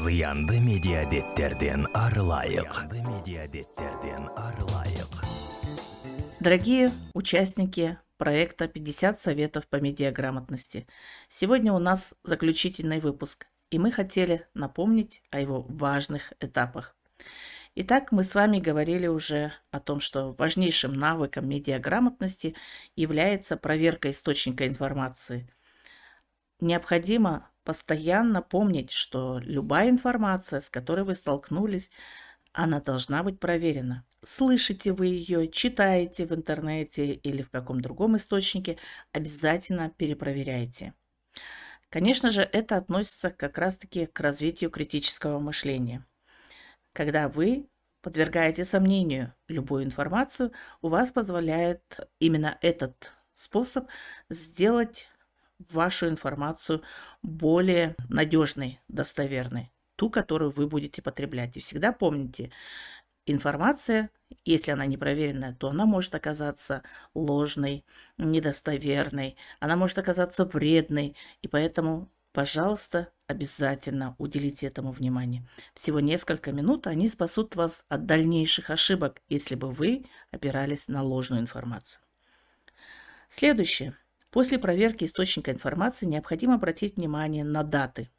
зыянды медиабеттерден арылайык зыянды медиабеттерден арылайык Дорогие участники проекта «50 советов по медиаграмотности», сегодня у нас заключительный выпуск, и мы хотели напомнить о его важных этапах. Итак, мы с вами говорили уже о том, что важнейшим навыком медиаграмотности является проверка источника информации. Необходимо постоянно помнить, что любая информация, с которой вы столкнулись, она должна быть проверена. Слышите вы ее, читаете в интернете или в каком другом источнике, обязательно перепроверяйте. Конечно же, это относится как раз-таки к развитию критического мышления. Когда вы подвергаете сомнению любую информацию, у вас позволяет именно этот способ сделать вашу информацию более надежной, достоверной, ту, которую вы будете потреблять. И всегда помните, информация, если она непроверенная, то она может оказаться ложной, недостоверной, она может оказаться вредной, и поэтому, пожалуйста, обязательно уделите этому внимание. Всего несколько минут они спасут вас от дальнейших ошибок, если бы вы опирались на ложную информацию. Следующее. После проверки источника информации необходимо обратить внимание на даты.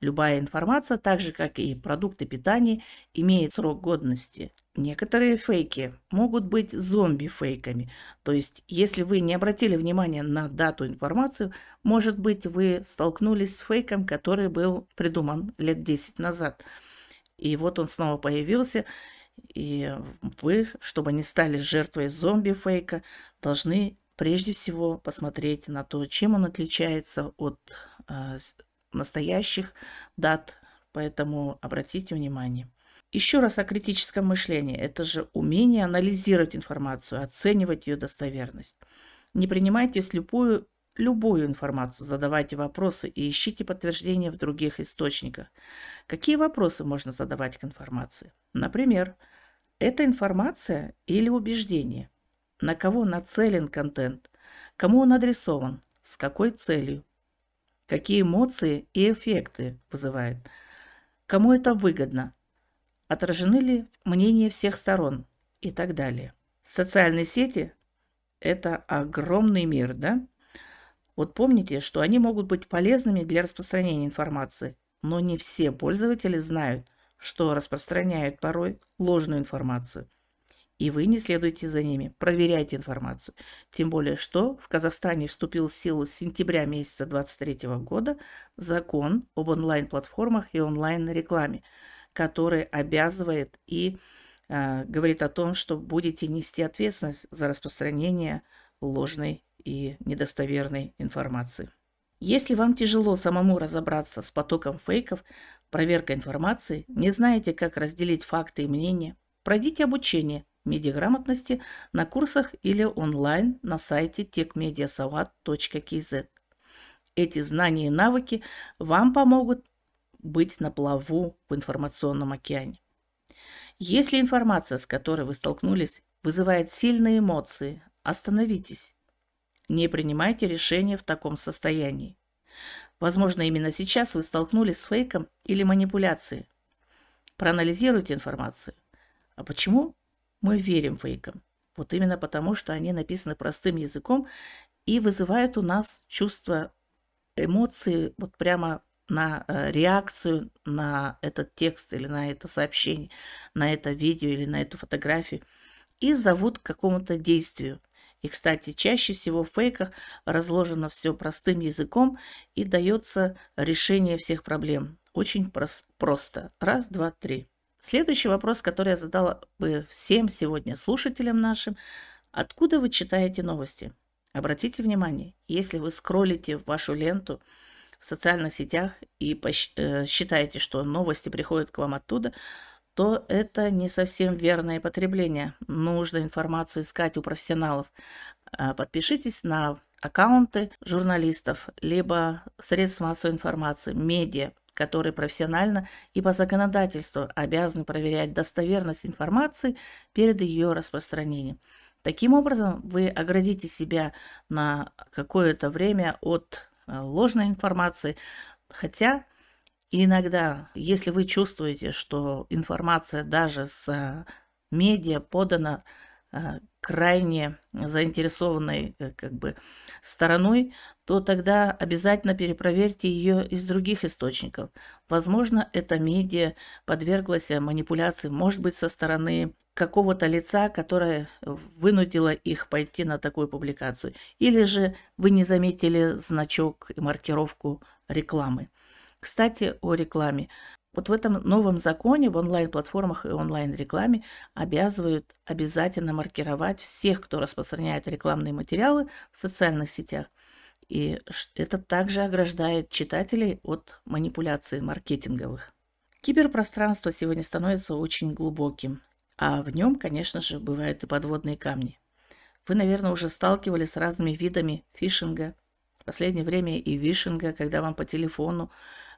Любая информация, так же как и продукты питания, имеет срок годности. Некоторые фейки могут быть зомби-фейками. То есть, если вы не обратили внимания на дату информации, может быть, вы столкнулись с фейком, который был придуман лет 10 назад. И вот он снова появился, и вы, чтобы не стали жертвой зомби-фейка, должны прежде всего посмотреть на то, чем он отличается от э, настоящих дат, поэтому обратите внимание. Еще раз о критическом мышлении. Это же умение анализировать информацию, оценивать ее достоверность. Не принимайте слепую любую информацию, задавайте вопросы и ищите подтверждения в других источниках. Какие вопросы можно задавать к информации? Например, это информация или убеждение? На кого нацелен контент, кому он адресован, с какой целью, какие эмоции и эффекты вызывает, кому это выгодно, отражены ли мнения всех сторон и так далее. Социальные сети – это огромный мир, да? Вот помните, что они могут быть полезными для распространения информации, но не все пользователи знают, что распространяют порой ложную информацию – и вы не следуйте за ними. Проверяйте информацию. Тем более, что в Казахстане вступил в силу с сентября месяца 2023 года закон об онлайн-платформах и онлайн-рекламе, который обязывает и э, говорит о том, что будете нести ответственность за распространение ложной и недостоверной информации. Если вам тяжело самому разобраться с потоком фейков, проверка информации, не знаете, как разделить факты и мнения, пройдите обучение – медиаграмотности на курсах или онлайн на сайте techmediasawat.kz. Эти знания и навыки вам помогут быть на плаву в информационном океане. Если информация, с которой вы столкнулись, вызывает сильные эмоции, остановитесь. Не принимайте решения в таком состоянии. Возможно, именно сейчас вы столкнулись с фейком или манипуляцией. Проанализируйте информацию. А почему мы верим фейкам. Вот именно потому, что они написаны простым языком и вызывают у нас чувство эмоции вот прямо на э, реакцию на этот текст или на это сообщение, на это видео или на эту фотографию и зовут к какому-то действию. И, кстати, чаще всего в фейках разложено все простым языком и дается решение всех проблем. Очень прос- просто. Раз, два, три. Следующий вопрос, который я задала бы всем сегодня слушателям нашим. Откуда вы читаете новости? Обратите внимание, если вы скроллите вашу ленту в социальных сетях и э, считаете, что новости приходят к вам оттуда, то это не совсем верное потребление. Нужно информацию искать у профессионалов. А, подпишитесь на аккаунты журналистов, либо средств массовой информации, медиа, которые профессионально и по законодательству обязаны проверять достоверность информации перед ее распространением. Таким образом, вы оградите себя на какое-то время от э, ложной информации, хотя иногда, если вы чувствуете, что информация даже с медиа подана а, крайне заинтересованной э, как бы стороной, то тогда обязательно перепроверьте ее из других источников. Возможно, эта медиа подверглась манипуляции, может быть, со стороны какого-то лица, которое вынудило их пойти на такую публикацию. Или же вы не заметили значок и маркировку рекламы. Кстати, о рекламе. Вот в этом новом законе в онлайн-платформах и онлайн-рекламе обязывают обязательно маркировать всех, кто распространяет рекламные материалы в социальных сетях. И это также ограждает читателей от манипуляций маркетинговых. Киберпространство сегодня становится очень глубоким, а в нем, конечно же, бывают и подводные камни. Вы, наверное, уже сталкивались с разными видами фишинга. В последнее время и вишинга, когда вам по телефону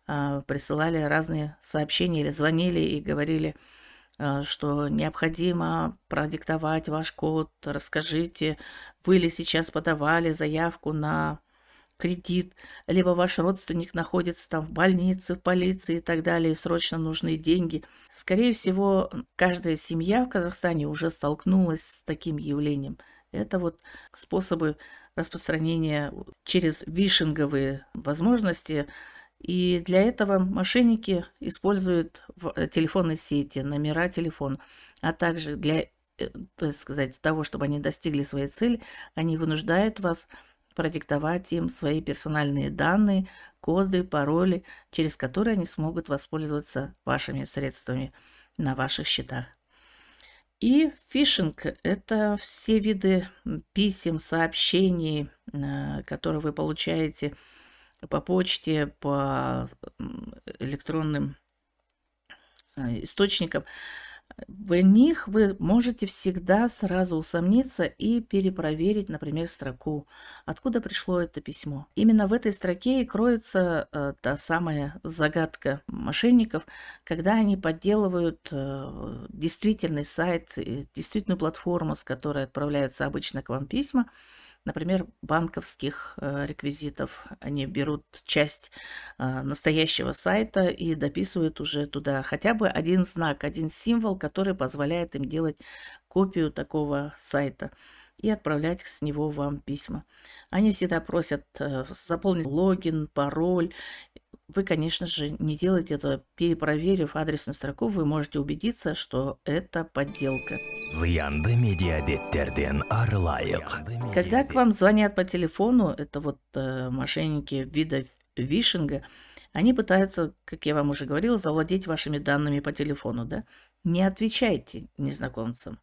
присылали разные сообщения или звонили и говорили, а, что необходимо продиктовать ваш код, расскажите, вы ли сейчас подавали заявку на кредит, либо ваш родственник находится там в больнице, в полиции и так далее, и срочно нужны деньги. Скорее всего, каждая семья в Казахстане уже столкнулась с таким явлением. Это вот способы распространения через вишинговые возможности и для этого мошенники используют в э, телефонной сети номера телефона, а также для э, то есть сказать, того, чтобы они достигли своей цели, они вынуждают вас продиктовать им свои персональные данные, коды, пароли, через которые они смогут воспользоваться вашими средствами на ваших счетах. И фишинг – это все виды писем, сообщений, э, которые вы получаете – по почте, по электронным э, источникам, в них вы можете всегда сразу усомниться и перепроверить, например, строку, откуда пришло это письмо. Именно в этой строке и кроется э, та самая загадка мошенников, когда они подделывают э, действительный сайт, действительную платформу, с которой отправляются обычно к вам письма, например, банковских э, реквизитов. Они берут часть э, настоящего сайта и дописывают уже туда хотя бы один знак, один символ, который позволяет им делать копию такого сайта и отправлять с него вам письма. Они всегда просят э, заполнить логин, пароль вы, конечно же, не делаете это, перепроверив адресную строку, вы можете убедиться, что это подделка. Когда к вам звонят по телефону, это вот э, мошенники вида вишинга, они пытаются, как я вам уже говорила, завладеть вашими данными по телефону, да? Не отвечайте незнакомцам,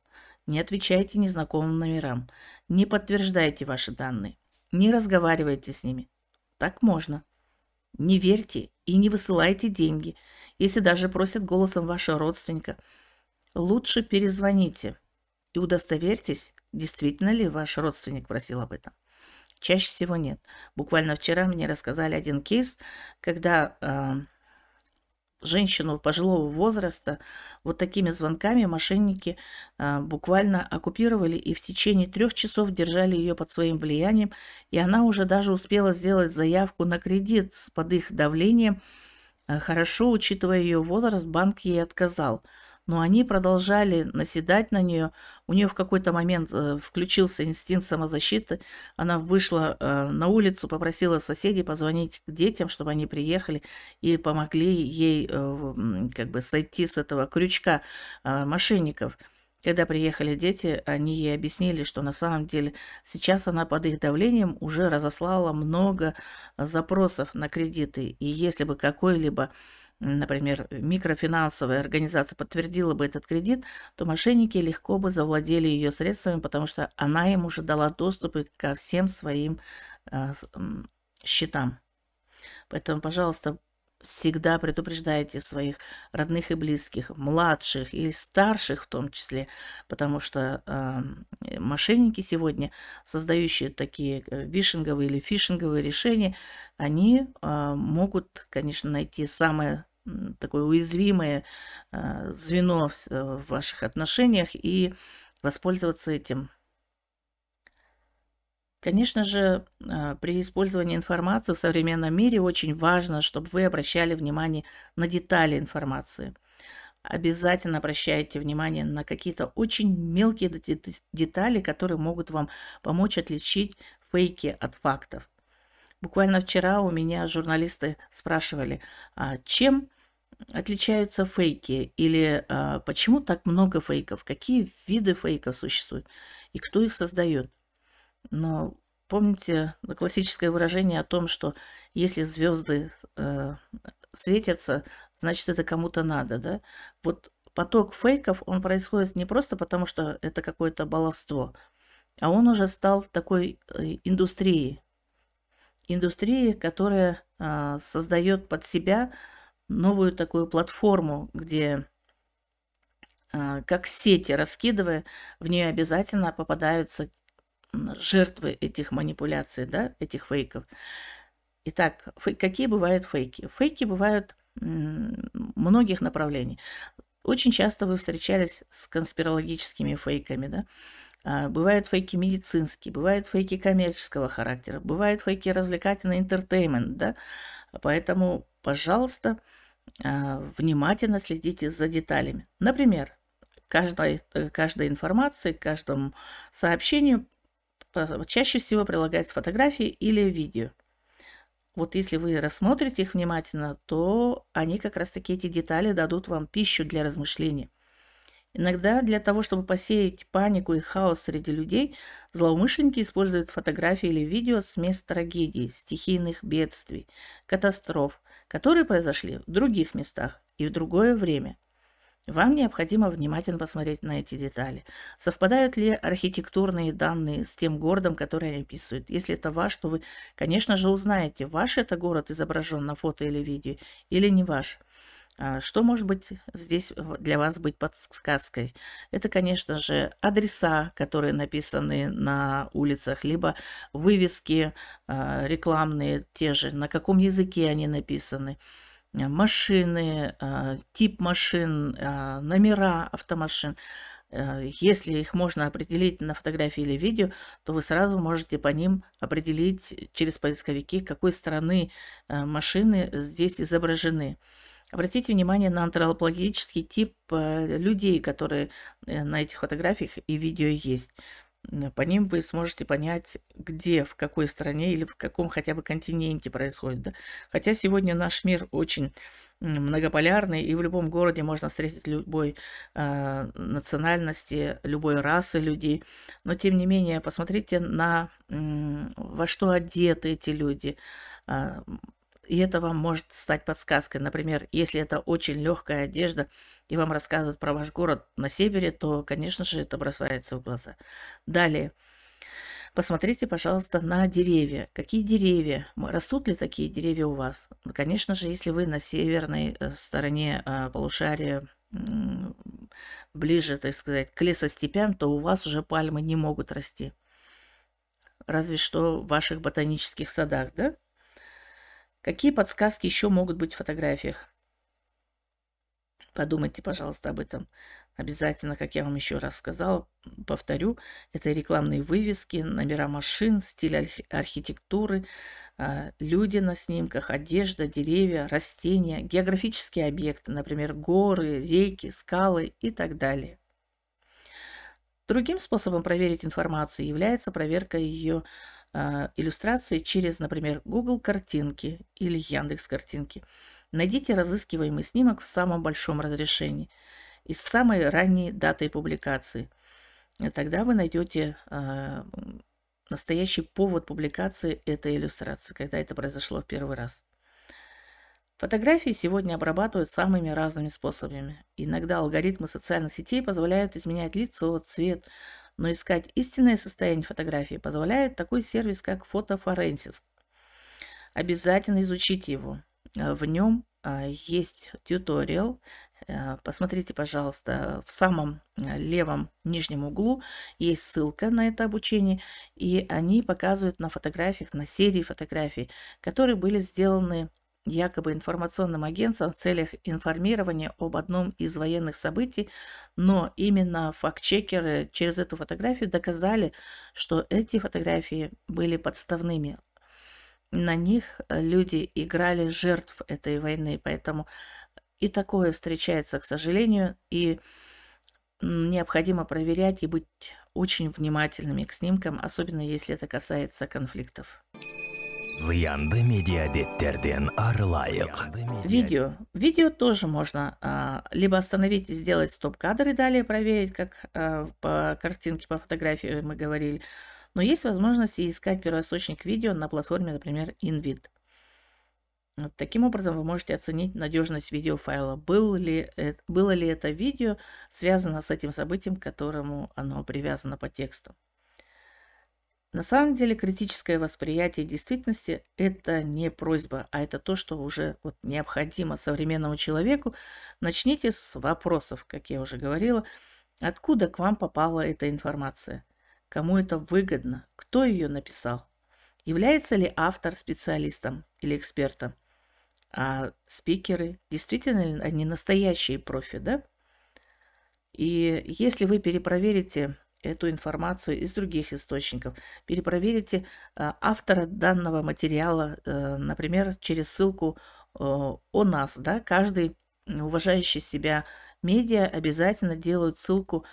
не отвечайте незнакомым номерам, не подтверждайте ваши данные, не разговаривайте с ними. Так можно. Не верьте и не высылайте деньги, если даже просят голосом вашего родственника. Лучше перезвоните и удостоверьтесь, действительно ли ваш родственник просил об этом. Чаще всего нет. Буквально вчера мне рассказали один кейс, когда э, женщину пожилого возраста вот такими звонками мошенники а, буквально оккупировали и в течение трех часов держали ее под своим влиянием, и она уже даже успела сделать заявку на кредит под их давлением. А, хорошо, учитывая ее возраст, банк ей отказал – но они продолжали наседать на нее. У нее в какой-то момент э, включился инстинкт самозащиты. Она вышла э, на улицу, попросила соседей позвонить к детям, чтобы они приехали и помогли ей э, как бы сойти с этого крючка мошенников. Когда приехали дети, они ей объяснили, что на самом деле сейчас она под их давлением уже разослала много запросов на кредиты. И если бы какой-либо например, микрофинансовая организация подтвердила бы этот кредит, то мошенники легко бы завладели ее средствами, потому что она им уже дала доступ ко всем своим э, счетам. Поэтому, пожалуйста, всегда предупреждайте своих родных и близких, младших и старших в том числе, потому что э, мошенники сегодня, создающие такие э, вишинговые или фишинговые решения, они э, могут, конечно, найти самое такое уязвимое э, звено э, в ваших отношениях и воспользоваться этим. Конечно же, а, при использовании информации в современном мире очень важно, чтобы вы обращали внимание на детали информации. Обязательно обращайте внимание на какие-то очень мелкие детали, которые могут вам помочь отличить фейки от фактов. Буквально вчера у меня журналисты спрашивали, а чем отличаются фейки или а, почему так много фейков, какие виды фейков существуют и кто их создает. Но помните классическое выражение о том, что если звезды э, светятся, значит это кому-то надо, да? Вот поток фейков, он происходит не просто потому, что это какое-то баловство, а он уже стал такой э, индустрией. Индустрией, которая э, создает под себя новую такую платформу, где э, как сети раскидывая, в нее обязательно попадаются жертвы этих манипуляций, да, этих фейков. Итак, фей, какие бывают фейки? Фейки бывают многих направлений. Очень часто вы встречались с конспирологическими фейками, да? А, бывают фейки медицинские, бывают фейки коммерческого характера, бывают фейки развлекательный entertainment, да? Поэтому, пожалуйста, а, внимательно следите за деталями. Например, каждой, каждой информации, каждому сообщению чаще всего прилагается фотографии или видео. Вот если вы рассмотрите их внимательно, то они как раз таки эти детали дадут вам пищу для размышления. Иногда для того, чтобы посеять панику и хаос среди людей, злоумышленники используют фотографии или видео с мест трагедий, стихийных бедствий, катастроф, которые произошли в других местах и в другое время. Вам необходимо внимательно посмотреть на эти детали. Совпадают ли архитектурные данные с тем городом, который они описывают? Если это ваш, то вы, конечно же, узнаете, ваш это город изображен на фото или видео, или не ваш. А что может быть здесь для вас быть подсказкой? Это, конечно же, адреса, которые написаны на улицах, либо вывески а, рекламные те же, на каком языке они написаны. Э, машины, э, тип машин, э, номера автомашин. Если их можно определить на фотографии или видео, то вы сразу можете по ним определить через поисковики, какой стороны машины здесь изображены. Обратите внимание на антропологический тип людей, которые на этих фотографиях и видео есть. По ним вы сможете понять, где, в какой стране или в каком хотя бы континенте происходит. Да? Хотя сегодня наш мир очень многополярный, и в любом городе можно встретить любой э, национальности, любой расы людей. Но тем не менее, посмотрите на э, во что одеты эти люди. Э, и это вам может стать подсказкой. Например, если это очень легкая одежда, и вам рассказывают про ваш город на севере, то, конечно же, это бросается в глаза. Далее. Посмотрите, пожалуйста, на деревья. Какие деревья? Растут ли такие деревья у вас? Конечно же, если вы на северной э, стороне э, полушария ближе, так сказать, к лесостепям, то у вас уже пальмы не могут расти. Разве что в ваших ботанических садах, да? Какие подсказки еще могут быть в фотографиях? Подумайте, пожалуйста, об этом. Обязательно, как я вам еще раз сказала, повторю, это рекламные вывески, номера машин, стиль архитектуры, а, люди на снимках, одежда, деревья, растения, географические объекты, например, горы, реки, скалы и так далее. Другим способом проверить информацию является проверка ее э, иллюстрации через, например, Google картинки или Яндекс картинки. Найдите разыскиваемый снимок в самом большом разрешении и с самой ранней датой публикации. И тогда вы найдете э, настоящий повод публикации этой иллюстрации, когда это произошло в первый раз. Фотографии сегодня обрабатывают самыми разными способами. Иногда алгоритмы социальных сетей позволяют изменять лицо, цвет, но искать истинное состояние фотографии позволяет такой сервис, как фотофоренсис. Обязательно изучите его. Э, в нем а, есть туториал. Э, посмотрите, пожалуйста, в самом э, левом нижнем углу есть ссылка на это обучение, и они показывают на фотографиях, на серии фотографий, которые были сделаны якобы информационным агентством в целях информирования об одном из военных событий, но именно факт-чекеры через эту фотографию доказали, что эти фотографии были подставными. На них люди играли жертв этой войны, поэтому и такое встречается, к сожалению, и необходимо проверять и быть очень внимательными к снимкам, особенно если это касается конфликтов. Зыянды медиабеттерден арылайық. Видео. Видео тоже можно а, либо остановить и сделать стоп-кадр и далее проверить, как а, по картинке, по фотографии мы говорили. Но есть возможность и искать первоисточник видео на платформе, например, InVid. Вот таким образом вы можете оценить надежность видеофайла. Был ли, э, было ли это видео связано с этим событием, к которому оно привязано по тексту. На самом деле критическое восприятие действительности – это не просьба, а это то, что уже вот необходимо современному человеку. Начните с вопросов, как я уже говорила. Откуда к вам попала эта информация? Кому это выгодно? Кто ее написал? Является ли автор специалистом или экспертом? А спикеры действительно они настоящие профи, да? И если вы перепроверите эту информацию из других источников. Перепроверите э, автора данного материала, э, например, через ссылку э, о нас. Да? Каждый уважающий себя медиа обязательно делают ссылку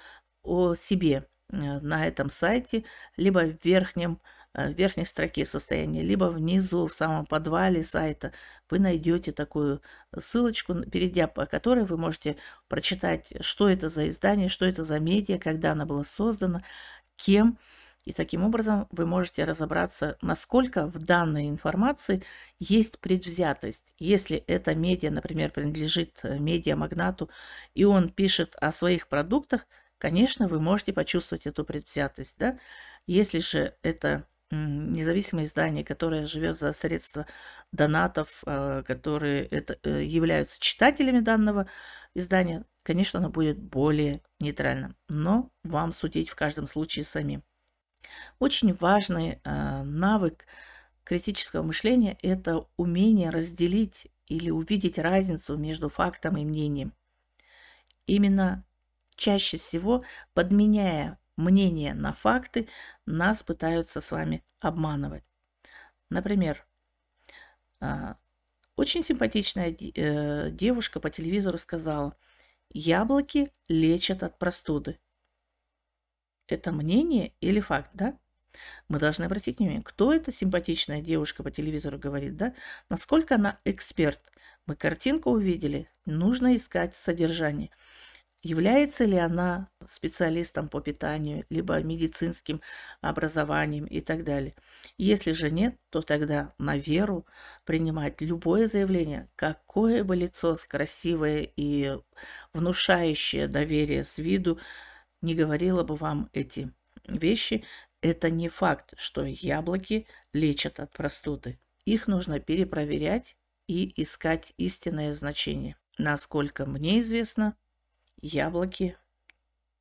о себе на этом сайте, либо в верхнем Э, в верхней строке состояния, либо внизу, в самом подвале сайта, вы найдете такую ссылочку, перейдя по которой вы можете прочитать, что это за издание, что это за медиа, когда она была создана, кем. И таким образом вы можете разобраться, насколько в данной информации есть предвзятость. Если это медиа, например, принадлежит э, медиамагнату, и он пишет о своих продуктах, конечно, вы можете почувствовать эту предвзятость. Да? Если же это независимое издание, которое живет за средства донатов, а, которые это, э, являются читателями данного издания, конечно, оно будет более нейтральным. Но вам судить в каждом случае самим. Очень важный э, навык критического мышления – это умение разделить или увидеть разницу между фактом и мнением. Именно чаще всего подменяя мнение на факты, нас пытаются с вами обманывать. Например, а, очень симпатичная э, девушка по телевизору сказала, яблоки лечат от простуды. Это мнение или факт, да? Мы должны обратить внимание, кто эта симпатичная девушка по телевизору говорит, да? Насколько она эксперт. Мы картинку увидели, нужно искать содержание. Является ли она специалистом по питанию, либо медицинским образованием и так далее. Если же нет, то тогда на веру принимать любое заявление, какое бы лицо красивое и внушающее доверие с виду не говорило бы вам эти вещи, это не факт, что яблоки лечат от простуды. Их нужно перепроверять и искать истинное значение. Насколько мне известно, Яблоки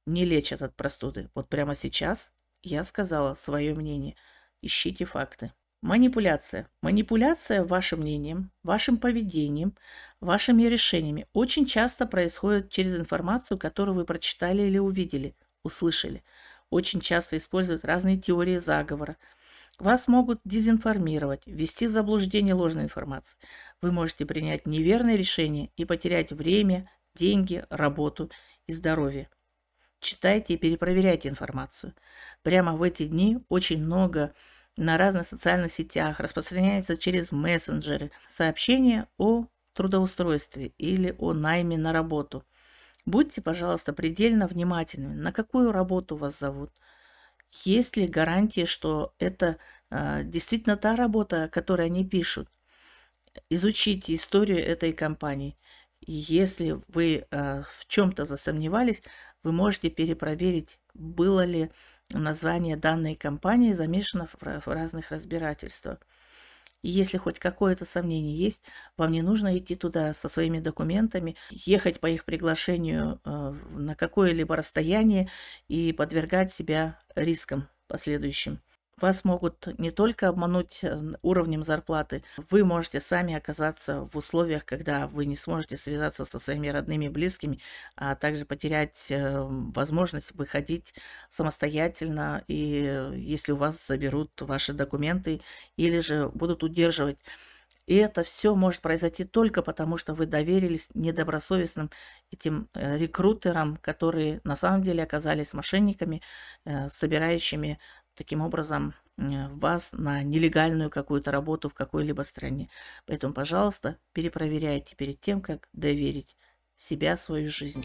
не лечат от простуды. Вот прямо сейчас я сказала свое мнение. Ищите факты. Манипуляция. Манипуляция вашим мнением, вашим поведением, вашими решениями очень часто происходит через информацию, которую вы прочитали или увидели, услышали. Очень часто используют разные теории заговора. Вас могут дезинформировать, ввести в заблуждение ложной информации. Вы можете принять неверное решение и потерять время, деньги, работу и здоровье. Читайте и перепроверяйте информацию. Прямо в эти дни очень много на разных социальных сетях распространяется через мессенджеры сообщения о трудоустройстве или о найме на работу. Будьте, пожалуйста, предельно внимательными, на какую работу вас зовут. Есть ли гарантии, что это э, действительно та работа, о которой они пишут? Изучите историю этой компании. Если вы э, в чем-то засомневались, вы можете перепроверить, было ли название данной компании замешано в, в разных разбирательствах. И если хоть какое-то сомнение есть, вам не нужно идти туда со своими документами, ехать по их приглашению э, на какое-либо расстояние и подвергать себя рискам последующим. Вас могут не только обмануть э, уровнем зарплаты, вы можете сами оказаться в условиях, когда вы не сможете связаться со своими родными и близкими, а также потерять э, возможность выходить самостоятельно, и если у вас заберут ваши документы или же будут удерживать. И это все может произойти только потому, что вы доверились недобросовестным этим э, рекрутерам, которые на самом деле оказались мошенниками, собирающими таким образом э, вас на нелегальную какую-то работу в какой-либо стране. Поэтому, пожалуйста, перепроверяйте перед тем, как доверить себя, свою жизнь.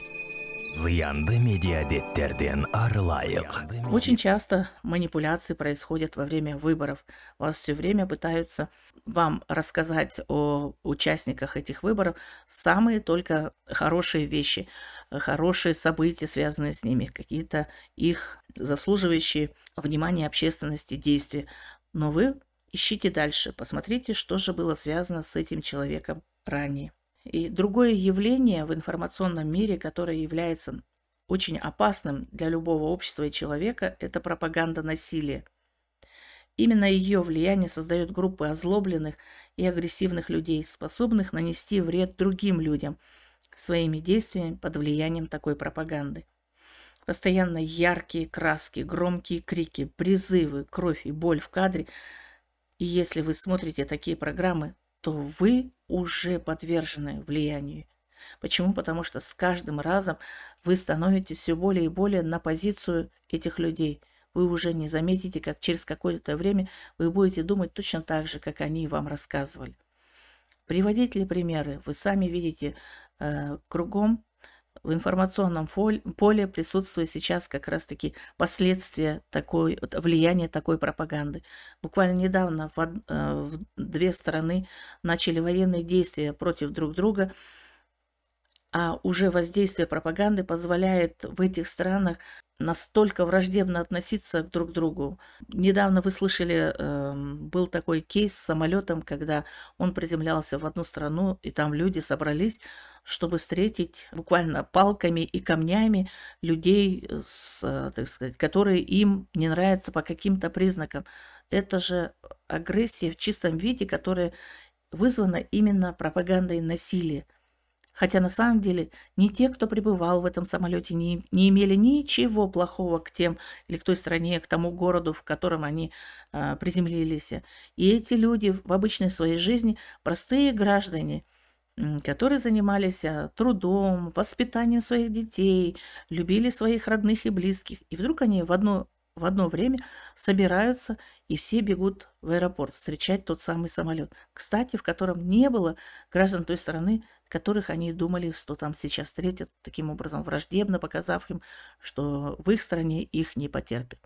Зыянды медиабеттерден арылайық. Очень часто манипуляции происходят во время выборов. Вас все время пытаются вам рассказать о участниках этих выборов самые только хорошие вещи, хорошие события, связанные с ними, какие-то их заслуживающие внимания общественности действия. Но вы ищите дальше, посмотрите, что же было связано с этим человеком ранее. И другое явление в информационном мире, которое является очень опасным для любого общества и человека, это пропаганда насилия. Именно ее влияние создает группы озлобленных и агрессивных людей, способных нанести вред другим людям своими действиями под влиянием такой пропаганды. Постоянно яркие краски, громкие крики, призывы, кровь и боль в кадре. И если вы смотрите такие программы, то вы уже подвержены влиянию. Почему? Потому что с каждым разом вы становитесь все более и более на позицию этих людей. Вы уже не заметите, как через какое-то время вы будете думать точно так же, как они вам рассказывали. Приводить ли примеры? Вы сами видите э, кругом в информационном поле присутствует сейчас как раз-таки последствия такой, влияния такой пропаганды. Буквально недавно в, э, в две стороны начали военные действия против друг друга, а уже воздействие пропаганды позволяет в этих странах настолько враждебно относиться друг к другу. Недавно вы слышали, э, был такой кейс с самолетом, когда он приземлялся в одну страну, и там люди собрались, чтобы встретить буквально палками и камнями людей, с, так сказать, которые им не нравятся по каким-то признакам. Это же агрессия в чистом виде, которая вызвана именно пропагандой насилия. Хотя на самом деле не те, кто пребывал в этом самолете, не, не имели ничего плохого к тем или к той стране, к тому городу, в котором они а, приземлились. И эти люди в обычной своей жизни простые граждане, которые занимались а, трудом, воспитанием своих детей, любили своих родных и близких. И вдруг они в одно в одно время собираются и все бегут в аэропорт встречать тот самый самолет. Кстати, в котором не было граждан той страны, которых они думали, что там сейчас встретят, таким образом враждебно показав им, что в их стране их не потерпят.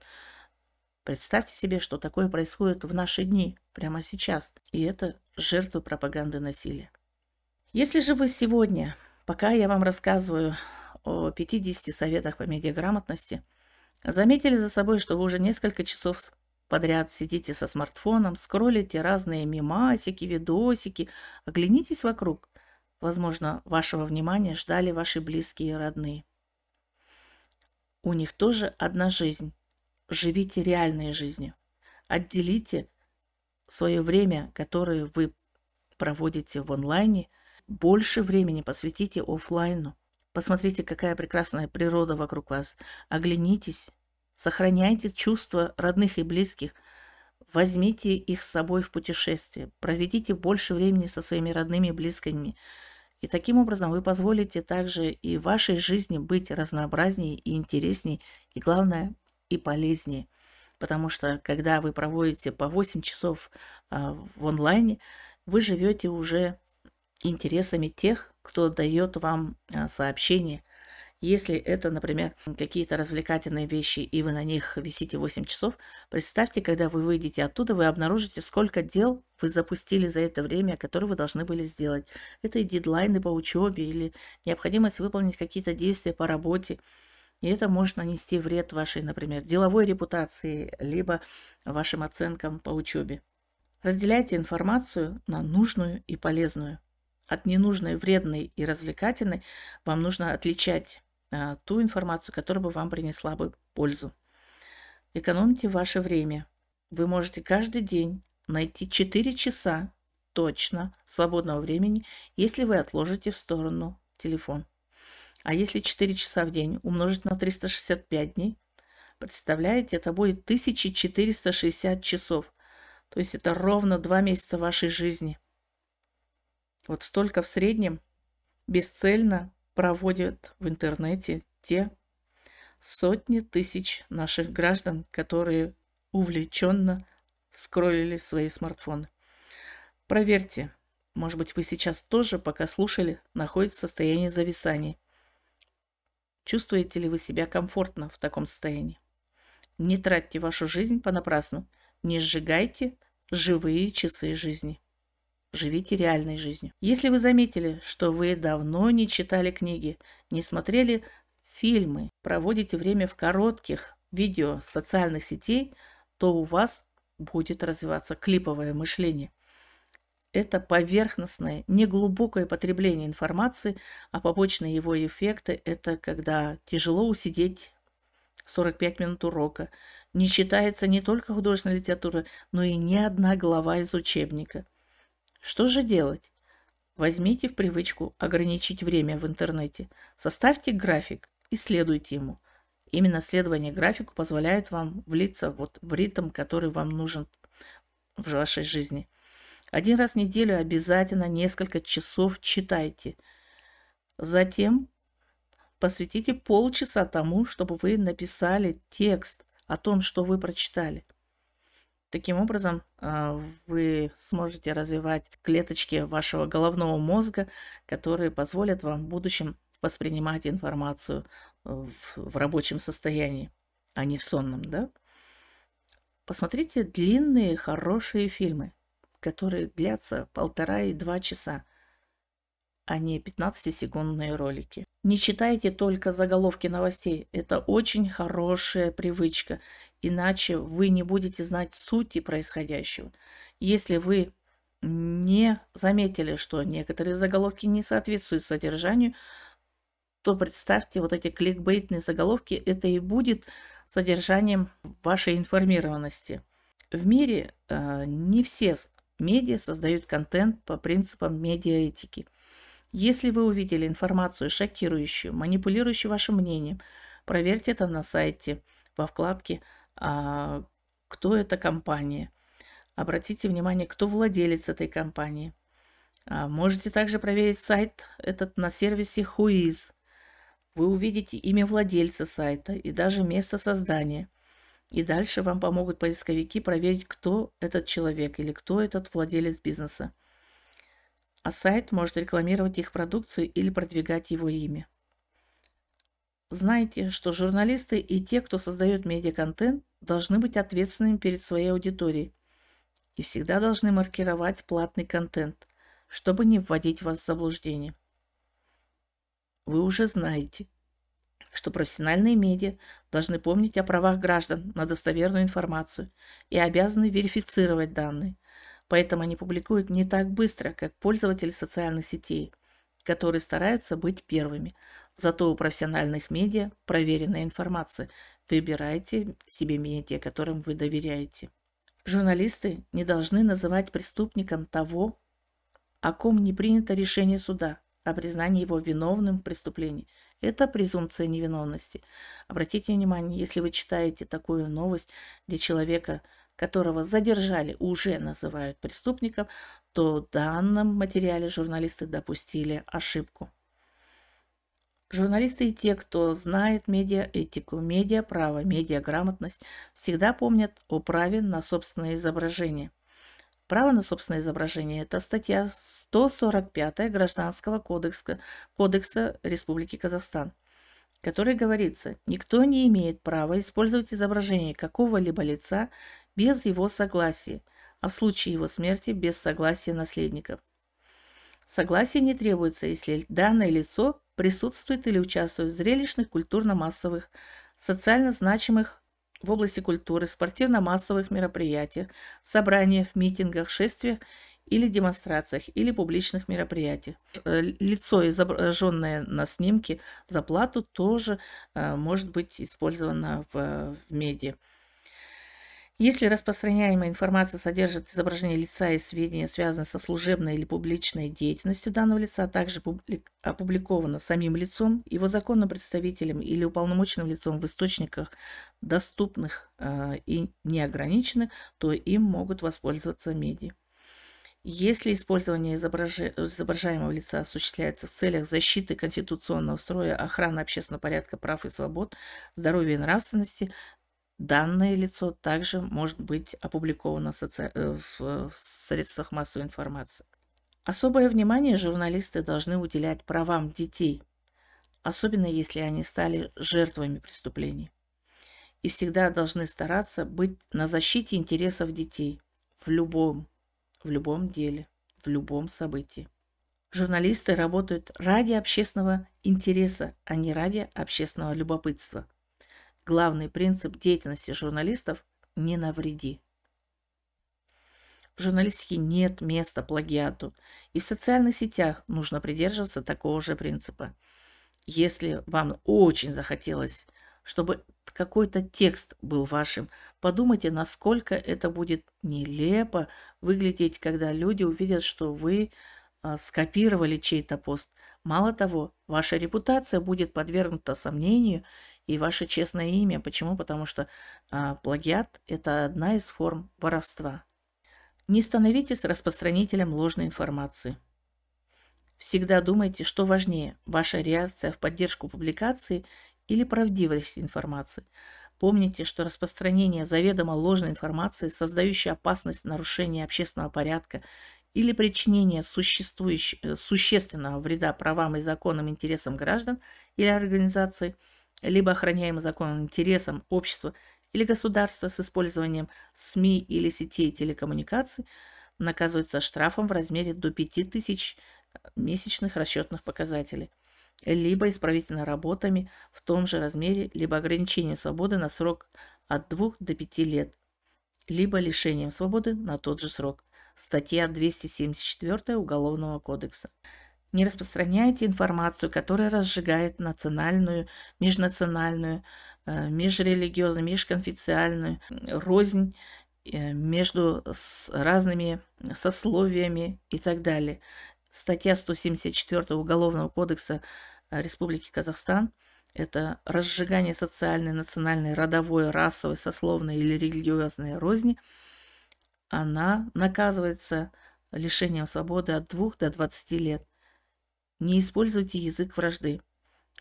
Представьте себе, что такое происходит в наши дни, прямо сейчас. И это жертвы пропаганды насилия. Если же вы сегодня, пока я вам рассказываю о 50 советах по медиаграмотности, Заметили за собой, что вы уже несколько часов подряд сидите со смартфоном, скроллите разные мемасики, видосики, оглянитесь вокруг. Возможно, вашего внимания ждали ваши близкие и родные. У них тоже одна жизнь. Живите реальной жизнью. Отделите свое время, которое вы проводите в онлайне, больше времени посвятите офлайну. Посмотрите, какая прекрасная природа вокруг вас. Оглянитесь, сохраняйте чувства родных и близких. Возьмите их с собой в путешествие. Проведите больше времени со своими родными и близкими. И таким образом вы позволите также и вашей жизни быть разнообразнее и интереснее, и главное, и полезнее. Потому что когда вы проводите по 8 часов а, в онлайне, вы живете уже интересами тех, кто дает вам а, сообщение. Если это, например, какие-то развлекательные вещи, и вы на них висите 8 часов, представьте, когда вы выйдете оттуда, вы обнаружите, сколько дел вы запустили за это время, которые вы должны были сделать. Это и дедлайны по учебе, или необходимость выполнить какие-то действия по работе. И это может нанести вред вашей, например, деловой репутации, либо вашим оценкам по учебе. Разделяйте информацию на нужную и полезную. От ненужной, вредной и развлекательной вам нужно отличать а, ту информацию, которая бы вам принесла бы пользу. Экономьте ваше время. вы можете каждый день найти 4 часа точно свободного времени, если вы отложите в сторону телефон. А если 4 часа в день умножить на 365 дней, представляете, это будет 1460 часов. То есть это ровно 2 месяца вашей жизни. Вот столько в среднем бесцельно проводят в интернете те сотни тысяч наших граждан, которые увлеченно скроллили свои смартфоны. Проверьте, может быть, вы сейчас тоже, пока слушали, находитесь в состоянии зависания. Чувствуете ли вы себя комфортно в таком состоянии? Не тратьте вашу жизнь понапрасну. Не сжигайте живые часы жизни. Живите реальной жизнью. Если вы заметили, что вы давно не читали книги, не смотрели фильмы, проводите время в коротких видео социальных сетей, то у вас будет развиваться клиповое мышление это поверхностное, неглубокое потребление информации, а побочные его эффекты – это когда тяжело усидеть 45 минут урока, не читается не только художественная литература, но и ни одна глава из учебника. Что же делать? Возьмите в привычку ограничить время в интернете, составьте график и следуйте ему. Именно следование графику позволяет вам влиться вот в ритм, который вам нужен в вашей жизни – один раз в неделю обязательно несколько часов читайте. Затем посвятите полчаса тому, чтобы вы написали текст о том, что вы прочитали. Таким образом, а, вы сможете развивать клеточки вашего головного мозга, которые позволят вам в будущем воспринимать информацию э, в, рабочем состоянии, а не в сонном, да? Посмотрите длинные, хорошие фильмы которые длятся полтора и два часа, а не 15-секундные ролики. Не читайте только заголовки новостей. Это очень хорошая привычка, иначе вы не будете знать сути происходящего. Если вы не заметили, что некоторые заголовки не соответствуют содержанию, то представьте, вот эти кликбейтные заголовки, это и будет содержанием вашей информированности. В мире э, не все Медиа создают контент по принципам медиаэтики. Если вы увидели информацию шокирующую, манипулирующую вашим мнением, проверьте это на сайте во вкладке «Кто эта компания?». Обратите внимание, кто владелец этой компании. А, можете также проверить сайт этот на сервисе Whois. Вы увидите имя владельца сайта и даже место создания – и дальше вам помогут поисковики проверить, кто этот человек или кто этот владелец бизнеса. А сайт может рекламировать их продукцию или продвигать его имя. Знайте, что журналисты и те, кто создает медиаконтент, должны быть ответственными перед своей аудиторией и всегда должны маркировать платный контент, чтобы не вводить вас в заблуждение. Вы уже знаете – что профессиональные медиа должны помнить о правах граждан на достоверную информацию и обязаны верифицировать данные. Поэтому они публикуют не так быстро, как пользователи социальных сетей, которые стараются быть первыми. Зато у профессиональных медиа проверенная информация. Выбирайте себе медиа, которым вы доверяете. Журналисты не должны называть преступником того, о ком не принято решение суда о признании его виновным в преступлении – это презумпция невиновности. Обратите внимание, если вы читаете такую новость, где человека, которого задержали, уже называют преступником, то в данном материале журналисты допустили ошибку. Журналисты и те, кто знает медиаэтику, медиаправо, медиаграмотность, всегда помнят о праве на собственное изображение. Право на собственное изображение – это статья 145 Гражданского кодекса, кодекса Республики Казахстан, в которой говорится, никто не имеет права использовать изображение какого-либо лица без его согласия, а в случае его смерти без согласия наследников. Согласие не требуется, если данное лицо присутствует или участвует в зрелищных, культурно-массовых, социально значимых в области культуры, спортивно-массовых мероприятиях, собраниях, митингах, шествиях или демонстрациях, или публичных мероприятиях. Э, лицо, изображенное на снимке за плату, тоже э, может быть использовано в, в медиа. Если распространяемая информация содержит изображение лица и сведения, связанные со служебной или публичной деятельностью данного лица, а также опубликовано самим лицом, его законным представителем или уполномоченным лицом в источниках, доступных э, и неограниченных, то им могут воспользоваться медиа. Если использование изображаемого лица осуществляется в целях защиты конституционного строя, охраны общественного порядка, прав и свобод, здоровья и нравственности, Данное лицо также может быть опубликовано в, соци... Э, в средствах массовой информации. Особое внимание журналисты должны уделять правам детей, особенно если они стали жертвами преступлений. И всегда должны стараться быть на защите интересов детей в любом, в любом деле, в любом событии. Журналисты работают ради общественного интереса, а не ради общественного любопытства – Главный принцип деятельности журналистов – не навреди. В журналистике нет места плагиату, и в социальных сетях нужно придерживаться такого же принципа. Если вам очень захотелось, чтобы какой-то текст был вашим, подумайте, насколько это будет нелепо выглядеть, когда люди увидят, что вы а, скопировали чей-то пост. Мало того, ваша репутация будет подвергнута сомнению, и ваше честное имя. Почему? Потому что а, плагиат – это одна из форм воровства. Не становитесь распространителем ложной информации. Всегда думайте, что важнее – ваша реакция в поддержку публикации или правдивость информации. Помните, что распространение заведомо ложной информации, создающей опасность нарушения общественного порядка или причинение э, существенного вреда правам и законным интересам граждан или организаций – либо охраняемым законом интересам общества или государства с использованием СМИ или сетей телекоммуникаций, наказывается штрафом в размере до 5000 э, месячных расчетных показателей, либо исправительными работами в том же размере, либо ограничением свободы на срок от 2 до 5 лет, либо лишением свободы на тот же срок. Статья 274 Уголовного кодекса. Не распространяйте информацию, которая разжигает национальную, межнациональную, э, межрелигиозную, межконфессиональную рознь э, между разными сословиями и так далее. Статья 174 Уголовного кодекса э, Республики Казахстан – это разжигание социальной, национальной, родовой, расовой, сословной или религиозной розни. Она наказывается лишением свободы от 2 до 20 лет. Не используйте язык вражды.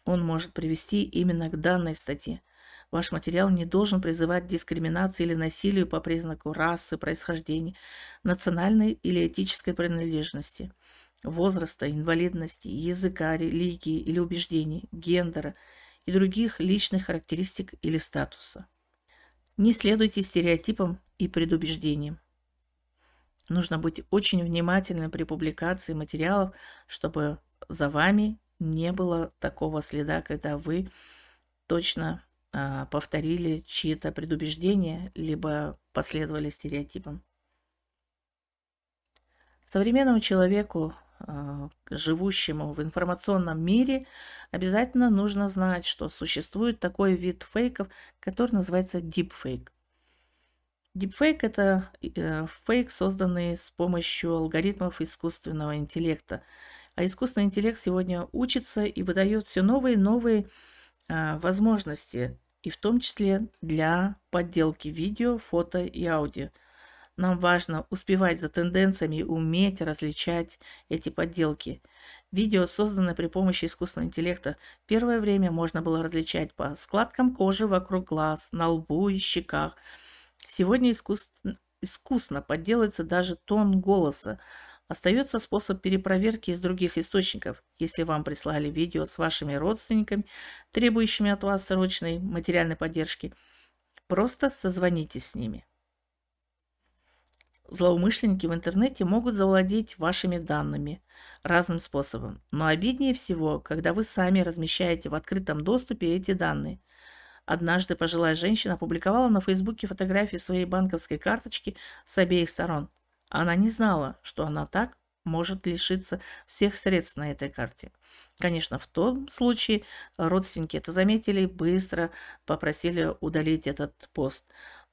Он может привести именно к данной статье. Ваш материал не должен призывать дискриминации или насилию по признаку расы, происхождения, национальной или этической принадлежности, возраста, инвалидности, языка, религии или убеждений, гендера и других личных характеристик или статуса. Не следуйте стереотипам и предубеждениям. Нужно быть очень внимательным при публикации материалов, чтобы за вами не было такого следа, когда вы точно а, повторили чьи-то предубеждения, либо последовали стереотипам. Современному человеку, а, живущему в информационном мире, обязательно нужно знать, что существует такой вид фейков, который называется deepfake. Deepfake – это э, фейк, созданный с помощью алгоритмов искусственного интеллекта – а искусственный интеллект сегодня учится и выдает все новые и новые а, возможности, и в том числе для подделки видео, фото и аудио. Нам важно успевать за тенденциями уметь различать эти подделки. Видео, созданное при помощи искусственного интеллекта, первое время можно было различать по складкам кожи вокруг глаз, на лбу и щеках. Сегодня искус... искусно подделывается даже тон голоса, Остается способ перепроверки из других источников. Если вам прислали видео с вашими родственниками, требующими от вас срочной материальной поддержки, просто созвонитесь с ними. Злоумышленники в интернете могут завладеть вашими данными разным способом, но обиднее всего, когда вы сами размещаете в открытом доступе эти данные. Однажды пожилая женщина опубликовала на Фейсбуке фотографии своей банковской карточки с обеих сторон. Она не знала, что она так может лишиться всех средств на этой карте. Конечно, в том случае родственники это заметили, быстро попросили удалить этот пост.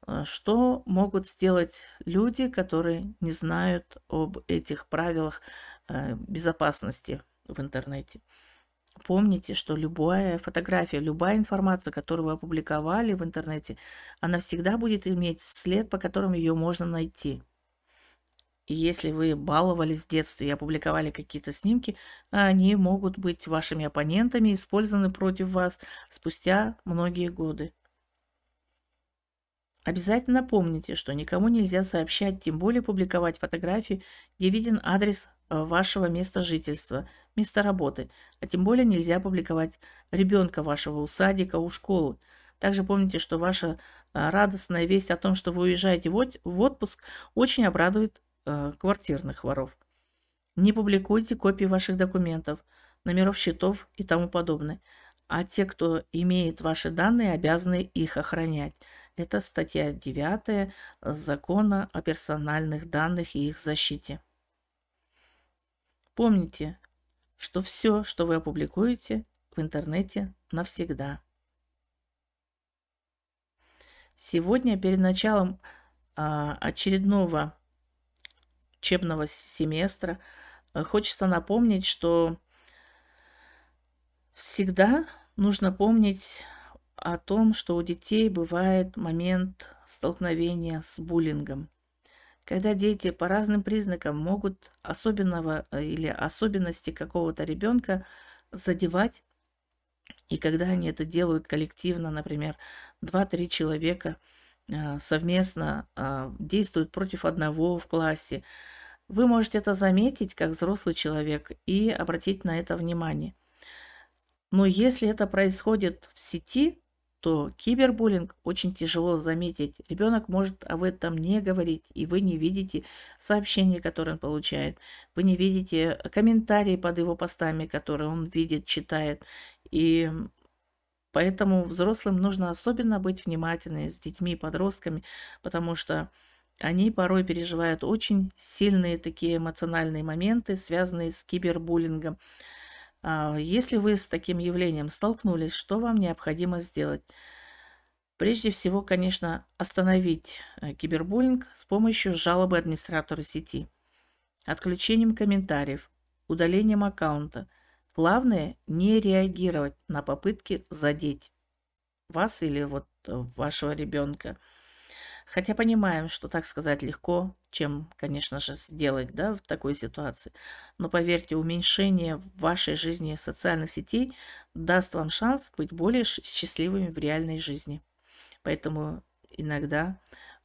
Э, что могут сделать люди, которые не знают об этих правилах э, безопасности в интернете? Помните, что любая фотография, любая информация, которую вы опубликовали в интернете, она всегда будет иметь след, по которому ее можно найти. Если вы баловались в детстве и опубликовали какие-то снимки, они могут быть вашими оппонентами, использованы против вас спустя многие годы. Обязательно помните, что никому нельзя сообщать, тем более публиковать фотографии, где виден адрес э, вашего места жительства, места работы, а тем более нельзя публиковать ребенка вашего у садика, у школы. Также помните, что ваша э, радостная весть о том, что вы уезжаете в отпуск, очень обрадует э, квартирных воров. Не публикуйте копии ваших документов, номеров счетов и тому подобное. А те, кто имеет ваши данные, обязаны их охранять. Это статья 9 Закона о персональных данных и их защите. Помните, что все, что вы опубликуете в интернете, навсегда. Сегодня перед началом а, очередного учебного семестра э, хочется напомнить, что всегда нужно помнить о том, что у детей бывает момент столкновения с буллингом. Когда дети по разным признакам могут особенного э, или особенности какого-то ребенка задевать, и когда они это делают коллективно, например, 2-3 человека совместно э, действуют против одного в классе, вы можете это заметить как взрослый человек и обратить на это внимание. Но если это происходит в сети, то кибербуллинг очень тяжело заметить. Ребенок может об этом не говорить, и вы не видите сообщения, которые он получает. Вы не видите комментарии под его постами, которые он видит, читает. И поэтому взрослым нужно особенно быть внимательными с детьми и подростками, потому что они порой переживают очень сильные такие эмоциональные моменты, связанные с кибербуллингом. А, если вы с таким явлением столкнулись, что вам необходимо сделать? Прежде всего, конечно, остановить э, кибербуллинг с помощью жалобы администратора сети, отключением комментариев, удалением аккаунта. Главное не реагировать на попытки задеть вас или вот э, вашего ребенка. Хотя понимаем, что так сказать легко, чем, конечно же, сделать да, в такой ситуации. Но поверьте, уменьшение в вашей жизни социальных сетей даст вам шанс быть более счастливыми в реальной жизни. Поэтому иногда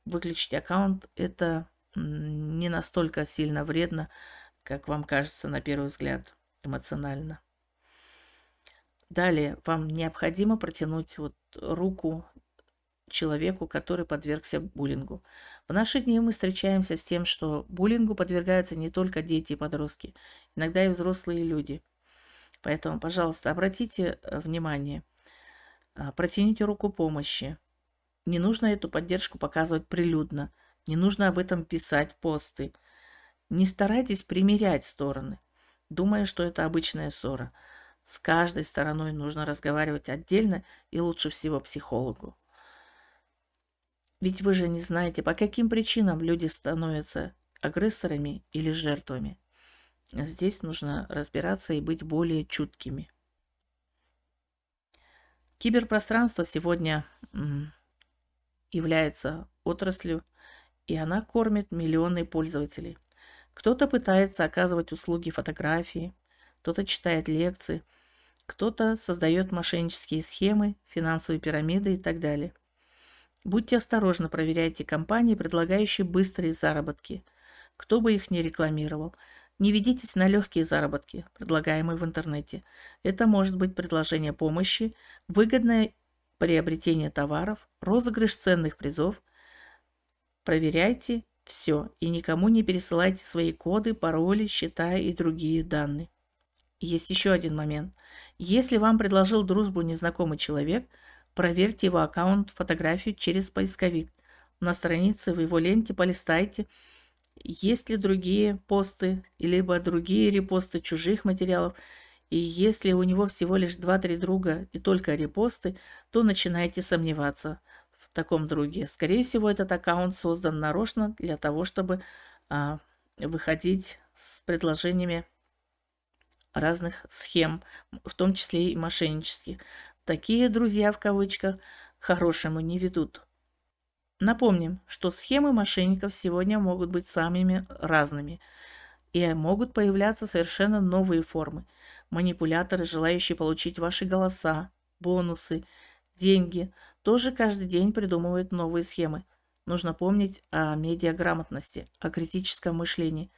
выключить аккаунт это не настолько сильно вредно, как вам кажется на первый взгляд эмоционально. Далее вам необходимо протянуть вот руку человеку, который подвергся буллингу. В наши дни мы встречаемся с тем, что буллингу подвергаются не только дети и подростки, иногда и взрослые люди. Поэтому, пожалуйста, обратите э, внимание, а, протяните руку помощи. Не нужно эту поддержку показывать прилюдно, не нужно об этом писать посты. Не старайтесь примерять стороны, думая, что это обычная ссора. С каждой стороной нужно разговаривать отдельно и лучше всего психологу. Ведь вы же не знаете, по каким причинам люди становятся агрессорами или жертвами. Здесь нужно разбираться и быть более чуткими. Киберпространство сегодня является отраслью, и она кормит миллионы пользователей. Кто-то пытается оказывать услуги фотографии, кто-то читает лекции, кто-то создает мошеннические схемы, финансовые пирамиды и так далее. Будьте осторожны, проверяйте компании, предлагающие быстрые заработки. Кто бы их ни рекламировал. Не ведитесь на легкие заработки, предлагаемые в интернете. Это может быть предложение помощи, выгодное приобретение товаров, розыгрыш ценных призов. Проверяйте все и никому не пересылайте свои коды, пароли, счета и другие данные. Есть еще один момент. Если вам предложил дружбу незнакомый человек – Проверьте его аккаунт, фотографию через поисковик. На странице в его ленте полистайте, есть ли другие посты, либо другие репосты чужих материалов. И если у него всего лишь 2-3 друга и только репосты, то начинайте сомневаться таком друге. Скорее всего, этот аккаунт создан нарочно для того, чтобы а, выходить с предложениями разных схем, в том числе и мошеннических. Такие друзья в кавычках к хорошему не ведут. Напомним, что схемы мошенников сегодня могут быть самыми разными и могут появляться совершенно новые формы. Манипуляторы, желающие получить ваши голоса, бонусы, деньги, тоже каждый день придумывают новые схемы. Нужно помнить о медиаграмотности, о критическом мышлении.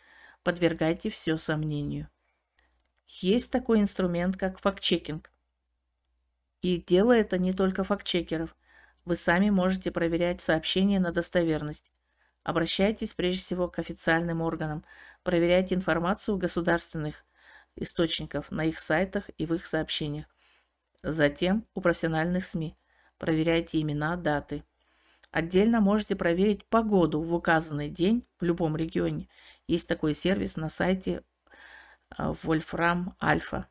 Подвергайте все сомнению. Есть такой инструмент, как фактчекинг. И дело это не только фактчекеров. Вы сами можете проверять сообщения на достоверность. Обращайтесь прежде всего к официальным органам. Проверяйте информацию государственных источников на их сайтах и в их сообщениях. Затем у профессиональных СМИ. Проверяйте имена, даты. Отдельно можете проверить погоду в указанный день в любом регионе. Есть такой сервис на сайте а, Wolfram Alpha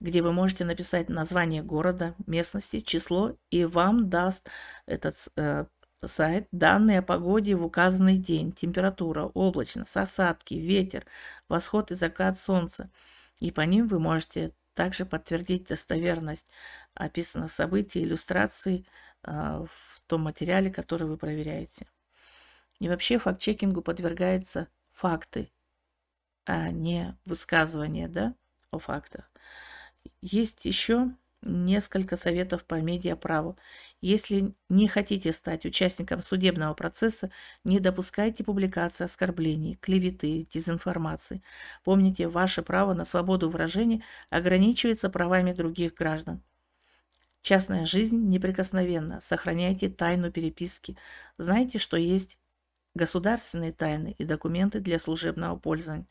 где вы можете написать название города, местности, число, и вам даст этот э, сайт данные о погоде в указанный день, температура, облачность, осадки, ветер, восход и закат солнца. И по ним вы можете также подтвердить достоверность описанных событий, иллюстраций э, в том материале, который вы проверяете. И вообще факт-чекингу подвергаются факты, а не высказывания да, о фактах. Есть еще несколько советов по медиаправу. Если не хотите стать участником судебного процесса, не допускайте публикации оскорблений, клеветы, дезинформации. Помните, ваше право на свободу выражения ограничивается правами других граждан. Частная жизнь неприкосновенна. Сохраняйте тайну переписки. Знайте, что есть государственные тайны и документы для служебного пользования.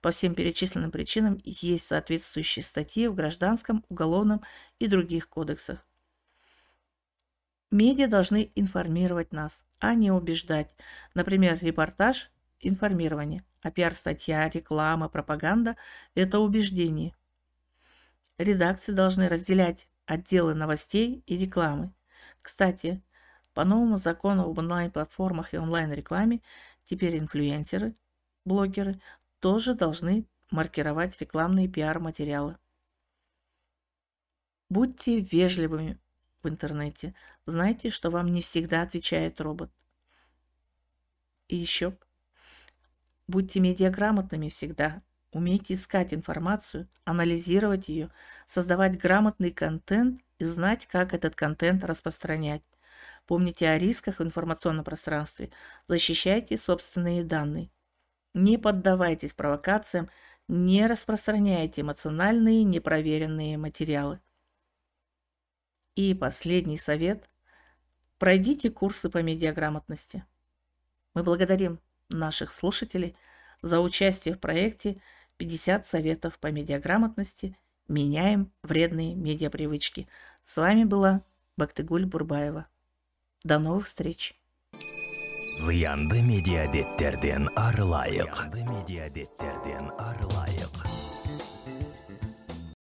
По всем перечисленным причинам есть соответствующие статьи в Гражданском, Уголовном и других кодексах. Медиа должны информировать нас, а не убеждать. Например, репортаж – информирование, а пиар-статья, реклама, пропаганда – это убеждение. Редакции должны разделять отделы новостей и рекламы. Кстати, по новому закону об онлайн-платформах и онлайн-рекламе теперь инфлюенсеры, блогеры тоже должны маркировать рекламные пиар-материалы. Будьте вежливыми в интернете. Знайте, что вам не всегда отвечает робот. И еще. Будьте медиаграмотными всегда. Умейте искать информацию, анализировать ее, создавать грамотный контент и знать, как этот контент распространять. Помните о рисках в информационном пространстве. Защищайте собственные данные. Не поддавайтесь провокациям, не распространяйте эмоциональные непроверенные материалы. И последний совет. Пройдите курсы по медиаграмотности. Мы благодарим наших слушателей за участие в проекте 50 советов по медиаграмотности. Меняем вредные медиапривычки. С вами была Бактыгуль Бурбаева. До новых встреч! Зыянды медиабеттерден арылайық. Зыянды медиабеттерден арылайық.